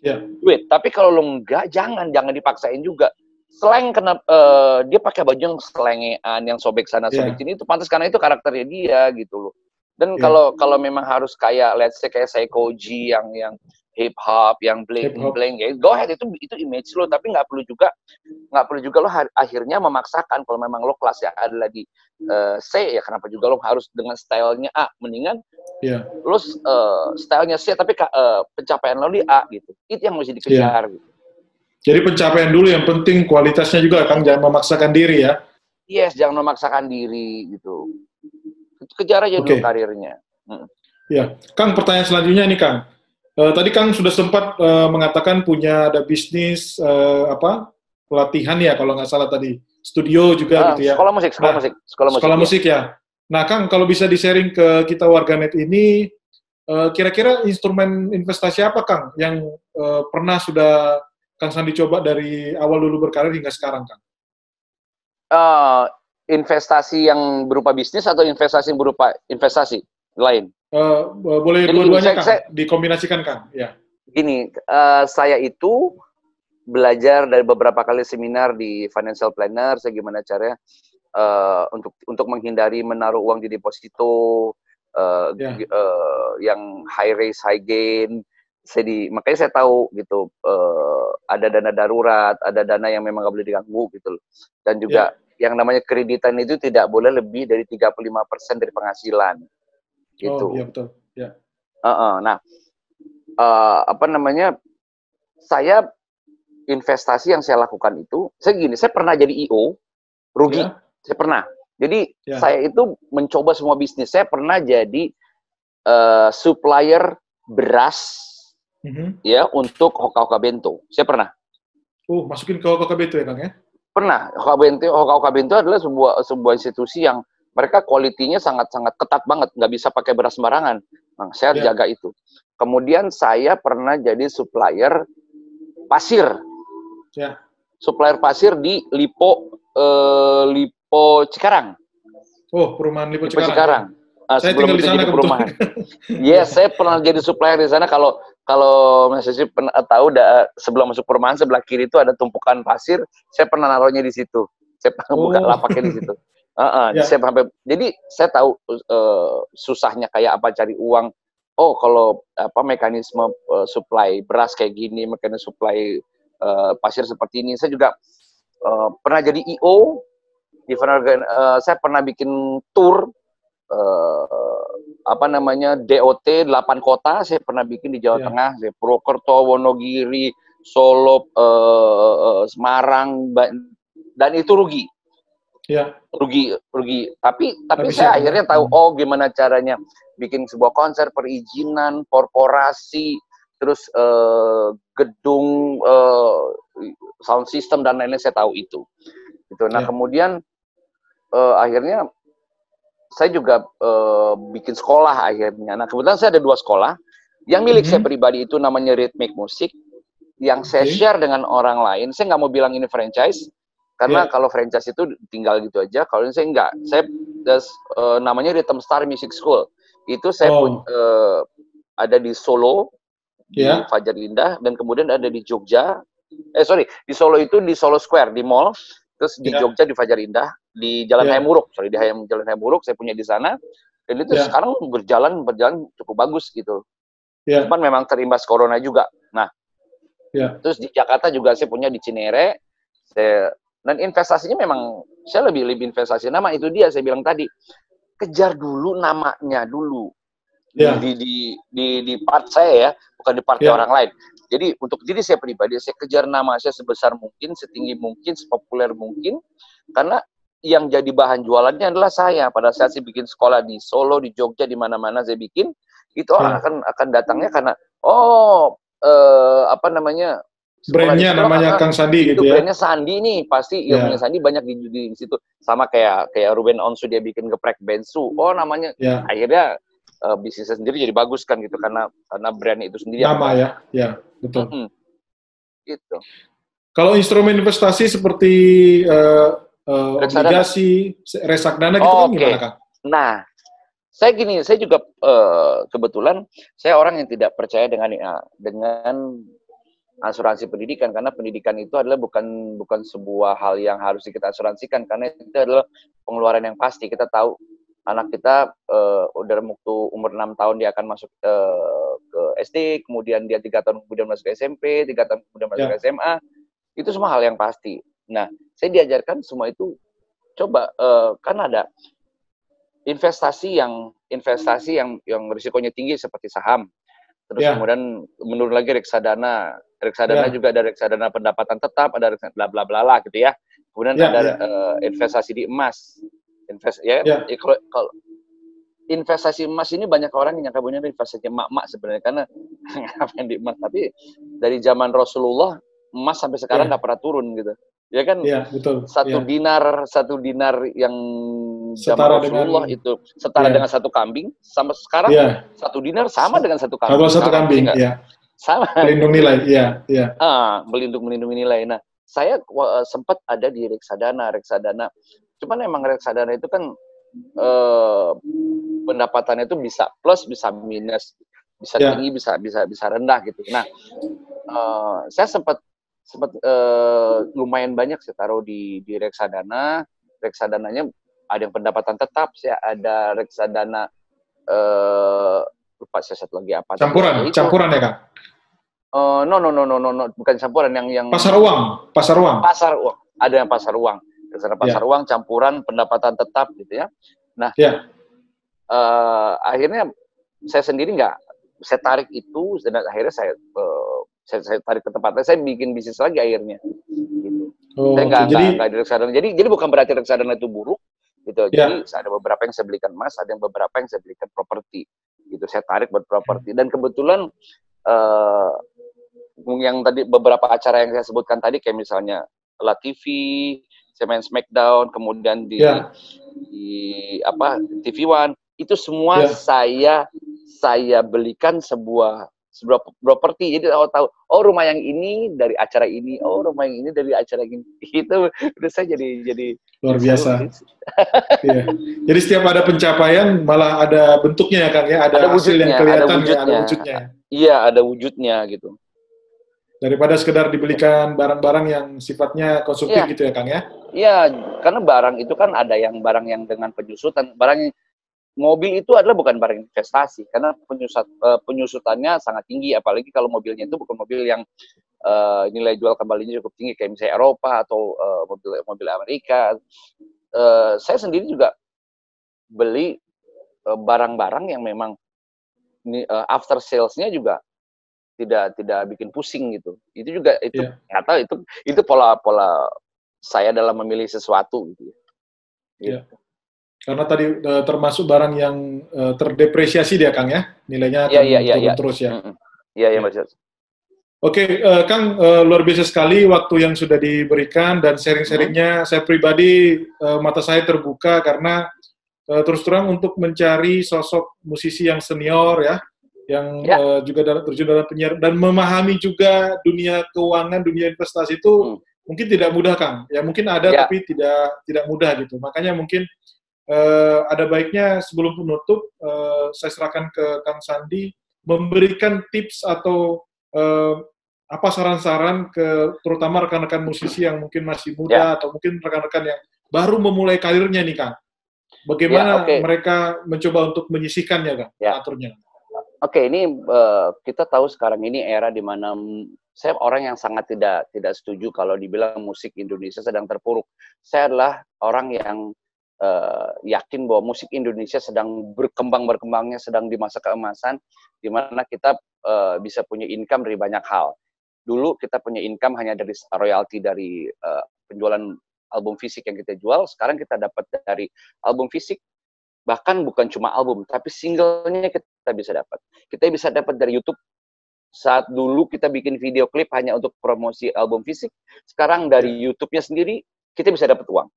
Speaker 1: yeah.
Speaker 2: duit tapi kalau lo enggak jangan jangan dipaksain juga slang kena uh, dia pakai baju yang selengean yang sobek sana sobek yeah. sini itu pantas karena itu karakternya dia gitu loh dan yeah. kalau kalau memang harus kayak let's say kayak Seikoji yang yang hip hop yang bling hip bling ya go ahead itu itu image lo tapi nggak perlu juga nggak perlu juga lo akhirnya memaksakan kalau memang lo kelasnya adalah di uh, C ya kenapa juga lo harus dengan stylenya A mendingan
Speaker 1: yeah.
Speaker 2: lo uh, stylenya C tapi uh, pencapaian lo di A gitu itu yang mesti dikejar yeah. gitu
Speaker 1: jadi pencapaian dulu yang penting kualitasnya juga Kang jangan memaksakan diri ya.
Speaker 2: yes jangan memaksakan diri gitu kejar aja okay. dulu karirnya
Speaker 1: hmm. ya Kang pertanyaan selanjutnya nih Kang uh, tadi Kang sudah sempat uh, mengatakan punya ada bisnis uh, apa pelatihan ya kalau nggak salah tadi studio juga uh, gitu ya
Speaker 2: sekolah musik sekolah nah, musik
Speaker 1: sekolah musik sekolah musik ya nah Kang kalau bisa di sharing ke kita warganet ini kira-kira uh, instrumen investasi apa Kang yang uh, pernah sudah Kang Sandi coba dari awal dulu berkarir hingga sekarang, Kang?
Speaker 2: Uh, investasi yang berupa bisnis atau investasi yang berupa investasi lain?
Speaker 1: Uh, boleh dua-duanya, Kang. Saya, dikombinasikan, Kang. Ya.
Speaker 2: Gini, uh, saya itu belajar dari beberapa kali seminar di financial planner, saya gimana caranya uh, untuk untuk menghindari menaruh uang di deposito uh, yeah. uh, yang high risk high gain saya di makanya saya tahu gitu uh, ada dana darurat, ada dana yang memang nggak boleh diganggu gitu loh. Dan juga yeah. Yang namanya kreditan itu tidak boleh lebih dari 35% dari penghasilan. Gitu. Oh, iya betul. Ya. Uh -uh. Nah, uh, apa namanya? Saya investasi yang saya lakukan itu, saya gini, saya pernah jadi IO, rugi. Yeah. Saya pernah. Jadi yeah. saya itu mencoba semua bisnis. Saya pernah jadi uh, supplier beras mm-hmm. ya untuk hoka-hoka bento. Saya pernah.
Speaker 1: Uh, masukin ke hoka-hoka bento ya, Kang ya?
Speaker 2: Pernah. Bento, hoka-hoka bento adalah sebuah sebuah institusi yang mereka kualitinya sangat-sangat ketat banget, nggak bisa pakai beras sembarangan. Nah, saya yeah. jaga itu. Kemudian saya pernah jadi supplier pasir. Yeah. Supplier pasir di Lipo eh, Lipo Cikarang.
Speaker 1: Oh, perumahan Lipo Cikarang.
Speaker 2: Lipo Cikarang. Uh, saya tinggal di sana di perumahan. yes, saya pernah jadi supplier di sana. Kalau kalau Mas Yusuf pernah tahu da, sebelum masuk perumahan sebelah kiri itu ada tumpukan pasir, saya pernah naruhnya di situ. Saya pernah oh. buka lapaknya di situ. Uh -uh, yeah. saya sampai jadi saya tahu uh, susahnya kayak apa cari uang. Oh, kalau apa mekanisme uh, supply beras kayak gini, mekanisme supply uh, pasir seperti ini. Saya juga uh, pernah jadi IO di uh, saya pernah bikin tour uh, apa namanya DOT 8 kota saya pernah bikin di Jawa yeah. Tengah, saya Purwokerto, Wonogiri, Solo, uh, Semarang dan itu rugi. Ya. Rugi, rugi. Tapi tapi, tapi saya akhirnya tahu hmm. oh gimana caranya bikin sebuah konser perizinan, korporasi, terus uh, gedung uh, sound system dan lain-lain saya tahu itu. Gitu. Nah, ya. kemudian uh, akhirnya saya juga uh, bikin sekolah akhirnya. Nah kebetulan saya ada dua sekolah. Yang milik mm -hmm. saya pribadi itu namanya Rhythmic Music. Yang saya share dengan orang lain. Saya nggak mau bilang ini franchise. Karena yeah. kalau franchise itu tinggal gitu aja. Kalau ini saya nggak. Saya uh, namanya Rhythm Star Music School. Itu saya oh. pun, uh, ada di Solo, yeah. di Fajar Indah, dan kemudian ada di Jogja. Eh sorry, di Solo itu di Solo Square di mall. Terus di yeah. Jogja di Fajar Indah, di Jalan yeah. Hayamuruk, sorry di Hayam Jalan Hayamuruk saya punya di sana. Dan itu yeah. sekarang berjalan berjalan cukup bagus gitu. Yeah. Cuman memang terimbas corona juga. Nah, yeah. terus di Jakarta juga saya punya di Cinere. Saya, dan investasinya memang saya lebih lebih investasi nama itu dia saya bilang tadi kejar dulu namanya dulu yeah. di, di di di part saya ya bukan di part yeah. orang lain jadi untuk diri saya pribadi, saya kejar nama saya sebesar mungkin, setinggi mungkin, sepopuler mungkin, karena yang jadi bahan jualannya adalah saya. Pada saat saya bikin sekolah di Solo, di Jogja, di mana-mana saya bikin, itu orang hmm. akan akan datangnya karena oh eh, apa namanya
Speaker 1: brandnya namanya Kang Sandi gitu ya.
Speaker 2: Brandnya Sandi nih pasti yeah. ilmunya Sandi banyak di, di, di situ sama kayak kayak Ruben Onsu dia bikin geprek bensu oh namanya yeah. akhirnya uh, bisnisnya sendiri jadi bagus kan gitu karena karena brand itu sendiri
Speaker 1: nama ya ya betul mm -hmm. gitu kalau instrumen investasi seperti uh, uh, obligasi resakdana gitu oh, kan gimana kang
Speaker 2: nah saya gini saya juga uh, kebetulan saya orang yang tidak percaya dengan uh, dengan asuransi pendidikan karena pendidikan itu adalah bukan bukan sebuah hal yang harus kita asuransikan karena itu adalah pengeluaran yang pasti kita tahu anak kita uh, udah waktu umur enam tahun dia akan masuk uh, ke SD, kemudian dia tiga tahun kemudian masuk ke SMP, tiga tahun kemudian masuk yeah. ke SMA, itu semua hal yang pasti. Nah, saya diajarkan semua itu coba uh, kan ada investasi yang investasi yang yang risikonya tinggi seperti saham. Terus yeah. kemudian menurun lagi reksadana. Reksadana yeah. juga ada reksadana pendapatan tetap, ada reksadana bla bla bla lah gitu ya. kemudian ya, ada ya. Uh, investasi di emas, invest ya, ya. ya kalau, kalau investasi emas ini banyak orang yang nyangka punya investasi emak-emak sebenarnya karena ngapain di emas tapi dari zaman Rasulullah emas sampai sekarang iya. nggak yeah. pernah turun gitu ya kan
Speaker 1: yeah, betul.
Speaker 2: satu yeah. dinar satu dinar yang zaman Rasulullah dengan, itu setara yeah. dengan satu kambing sama sekarang yeah. satu dinar sama dengan satu kambing
Speaker 1: satu, satu kambing ya
Speaker 2: sama
Speaker 1: melindungi nilai iya iya
Speaker 2: ah melindungi melindungi nilai nah saya uh, sempat ada di reksadana reksadana cuman emang reksadana itu kan uh, pendapatannya itu bisa plus bisa minus bisa yeah. tinggi bisa bisa bisa rendah gitu nah uh, saya sempat sempat uh, lumayan banyak saya taruh di di reksadana. Reksadananya ada yang pendapatan tetap saya ada reksadana uh, lupa saya satu lagi apa.
Speaker 1: Campuran campuran ya kak?
Speaker 2: Uh, no no no no no no bukan campuran yang yang
Speaker 1: pasar uang pasar uang.
Speaker 2: Pasar uang. Ada yang pasar uang. Reksadana pasar yeah. uang campuran pendapatan tetap gitu ya. Nah yeah uh, akhirnya saya sendiri nggak saya tarik itu dan akhirnya saya uh, saya, saya tarik ke tempatnya saya bikin bisnis lagi akhirnya gitu. Oh, saya nggak jadi... nggak reksadana jadi jadi bukan berarti reksadana itu buruk gitu yeah. jadi ada beberapa yang saya belikan emas ada yang beberapa yang saya belikan properti gitu saya tarik buat properti dan kebetulan uh, yang tadi beberapa acara yang saya sebutkan tadi kayak misalnya La TV, saya main Smackdown, kemudian di, yeah. di apa TV One itu semua yeah. saya saya belikan sebuah properti jadi tahu tahu oh rumah yang ini dari acara ini oh rumah yang ini dari acara ini itu udah saya jadi jadi
Speaker 1: luar biasa. iya. jadi setiap ada pencapaian malah ada bentuknya ya kang ya? Ada, ada hasil yang kelihatan ada wujudnya. Ya, ada wujudnya.
Speaker 2: iya ada wujudnya gitu.
Speaker 1: Daripada sekedar dibelikan barang-barang yang sifatnya konsumtif ya. gitu ya kang ya?
Speaker 2: Iya karena barang itu kan ada yang barang yang dengan penyusutan barang mobil itu adalah bukan barang investasi karena penyusut uh, penyusutannya sangat tinggi apalagi kalau mobilnya itu bukan mobil yang uh, nilai jual kembalinya cukup tinggi kayak misalnya Eropa atau uh, mobil mobil Amerika. Uh, saya sendiri juga beli barang-barang uh, yang memang uh, after salesnya juga tidak tidak bikin pusing gitu. Itu juga itu yeah. Iya. itu itu pola pola saya dalam memilih sesuatu gitu.
Speaker 1: Yeah. Karena tadi uh, termasuk barang yang uh, terdepresiasi dia Kang ya, nilainya
Speaker 2: akan ya, ya, turun ya.
Speaker 1: terus ya.
Speaker 2: Iya, iya Mas. Oke,
Speaker 1: okay, uh, eh, Kang uh, luar biasa sekali waktu yang sudah diberikan dan sharing-sharingnya. Hmm. Saya pribadi uh, mata saya terbuka karena uh, terus terang untuk mencari sosok musisi yang senior ya, yang ya. uh, juga dalam terjun dalam penyiaran dan memahami juga dunia keuangan, dunia investasi itu hmm. mungkin tidak mudah Kang. Ya mungkin ada ya. tapi tidak tidak mudah gitu. Makanya mungkin uh, ada baiknya sebelum penutup uh, saya serahkan ke Kang Sandi memberikan tips atau uh, apa saran-saran ke terutama rekan-rekan musisi yang mungkin masih muda ya. atau mungkin rekan-rekan yang baru memulai karirnya nih Kang. Bagaimana ya, okay. mereka mencoba untuk menyisihkannya Kang, ya. aturnya?
Speaker 2: Oke, okay, ini uh, kita tahu sekarang ini era di mana saya orang yang sangat tidak tidak setuju kalau dibilang musik Indonesia sedang terpuruk. Saya adalah orang yang uh, yakin bahwa musik Indonesia sedang berkembang berkembangnya sedang di masa keemasan di mana kita uh, bisa punya income dari banyak hal. Dulu kita punya income hanya dari royalti dari uh, penjualan album fisik yang kita jual, sekarang kita dapat dari album fisik bahkan bukan cuma album tapi singlenya kita bisa dapat. Kita bisa dapat dari YouTube saat dulu kita bikin video klip hanya untuk promosi album fisik, sekarang dari ya. YouTube-nya sendiri kita bisa dapat uang.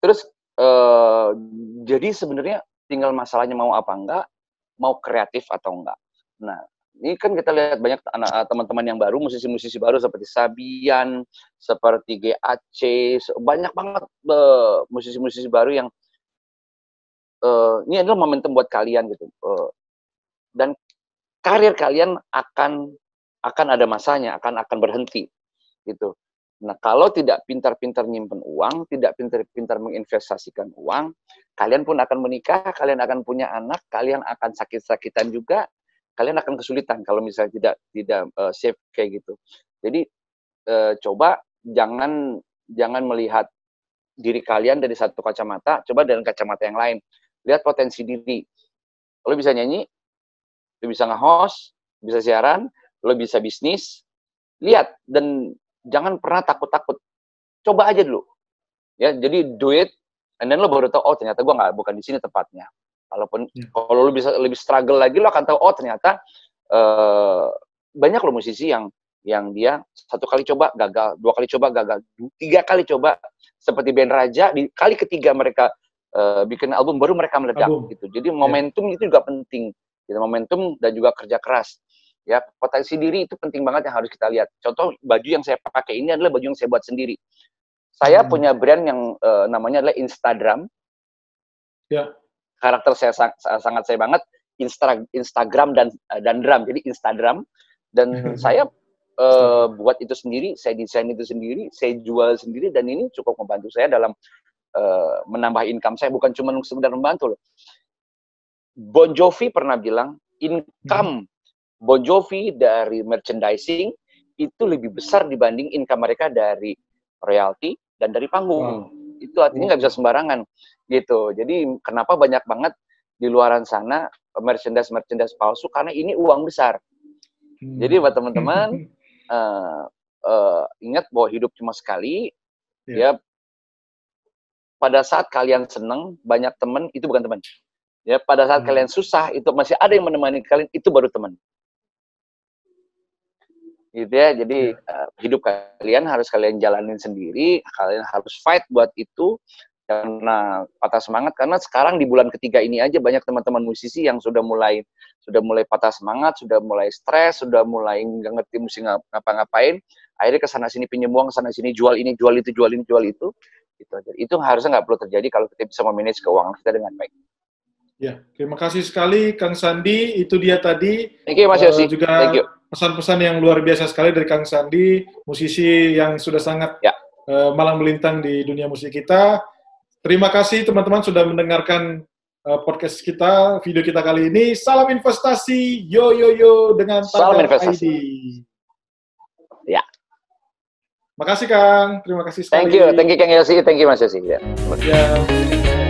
Speaker 2: Terus Uh, jadi sebenarnya tinggal masalahnya mau apa enggak, mau kreatif atau enggak. Nah, ini kan kita lihat banyak eh, teman-teman yang baru, musisi-musisi baru seperti Sabian, seperti GAC, banyak banget uh, musisi-musisi baru yang uh, ini adalah momentum buat kalian gitu. Uh, dan karir kalian akan akan ada masanya, akan akan berhenti gitu. Nah, kalau tidak pintar-pintar nyimpen uang, tidak pintar-pintar menginvestasikan uang, kalian pun akan menikah, kalian akan punya anak, kalian akan sakit-sakitan juga, kalian akan kesulitan kalau misalnya tidak tidak uh, safe kayak gitu. Jadi uh, coba jangan jangan melihat diri kalian dari satu kacamata, coba dengan kacamata yang lain. Lihat potensi diri. Lo bisa nyanyi, lo bisa nge-host, bisa siaran, lo bisa bisnis. Lihat dan jangan pernah takut-takut. Coba aja dulu. Ya, jadi do it, and then lo baru tahu, oh ternyata gue nggak bukan di sini tempatnya. Walaupun yeah. kalau lo bisa lebih struggle lagi, lo akan tahu, oh ternyata uh, banyak lo musisi yang yang dia satu kali coba gagal, dua kali coba gagal, tiga kali coba seperti band Raja di kali ketiga mereka uh, bikin album baru mereka meledak album. gitu. Jadi momentum yeah. itu juga penting. Gitu, momentum dan juga kerja keras. Ya, potensi diri itu penting banget yang harus kita lihat. Contoh baju yang saya pakai ini adalah baju yang saya buat sendiri. Saya hmm. punya brand yang uh, namanya adalah Instagram. Ya. Karakter saya sang, sangat saya banget Insta, Instagram dan uh, dan drum. Jadi Instagram dan saya uh, buat itu sendiri, saya desain itu sendiri, saya jual sendiri dan ini cukup membantu saya dalam uh, menambah income saya bukan cuma sekedar membantu loh. Bon Jovi pernah bilang income hmm. Bon Jovi dari merchandising itu lebih besar dibanding income mereka dari royalti dan dari panggung. Wow. Itu artinya nggak bisa sembarangan gitu. Jadi kenapa banyak banget di luaran sana merchandise merchandise palsu karena ini uang besar. Hmm. Jadi buat teman-teman uh, uh, ingat bahwa hidup cuma sekali. Yeah. Ya pada saat kalian senang banyak teman itu bukan teman. Ya pada saat hmm. kalian susah itu masih ada yang menemani kalian itu baru teman gitu ya. Jadi uh, hidup kalian harus kalian jalanin sendiri kalian harus fight buat itu karena patah semangat. Karena sekarang di bulan ketiga ini aja banyak teman-teman musisi yang sudah mulai sudah mulai patah semangat sudah mulai stres sudah mulai nggak ngerti mesti ngapa-ngapain. Akhirnya ke sana sini pinjam uang ke sana sini jual ini jual itu jual ini jual itu. Gitu aja. Itu harusnya nggak perlu terjadi kalau kita bisa memanage keuangan kita dengan baik.
Speaker 1: Ya terima kasih sekali Kang Sandi. Itu dia tadi.
Speaker 2: Thank you Mas Yosi.
Speaker 1: uh, juga Thank you pesan-pesan yang luar biasa sekali dari Kang Sandi, musisi yang sudah sangat ya. uh, malang melintang di dunia musik kita. Terima kasih teman-teman sudah mendengarkan uh, podcast kita, video kita kali ini. Salam investasi, yo yo yo dengan
Speaker 2: Salam investasi. ID. Ya.
Speaker 1: Makasih Kang, terima kasih sekali.
Speaker 2: Thank you, thank you Kang Yosi, thank you Mas Yosi. Ya.
Speaker 1: ya.